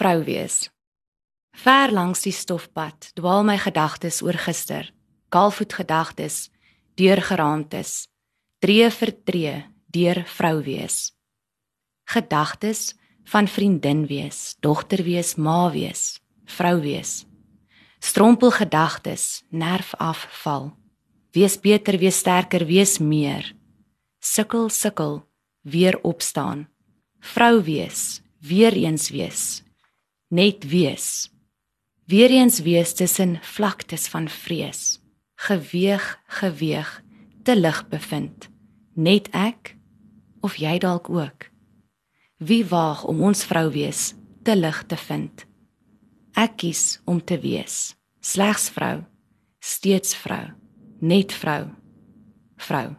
vrou wees. Ver langs die stofpad dwaal my gedagtes oor gister, kaalvoet gedagtes, deur geraamtes, tree vir tree deur vrou wees. Gedagtes van vriendin wees, dogter wees, ma wees, vrou wees. Strompel gedagtes, nerf afval. Wees beter, wees sterker, wees meer. Sukkel, sukkel, weer opstaan. Vrou wees, weer eens wees. Net wees. Weer eens wees tussen vlaktes van vrees. Geweeg, geweeg, te lig bevind. Net ek of jy dalk ook. Wie waag om ons vrou wees te lig te vind? Ek kies om te wees slegs vrou, steeds vrou, net vrou. Vrou.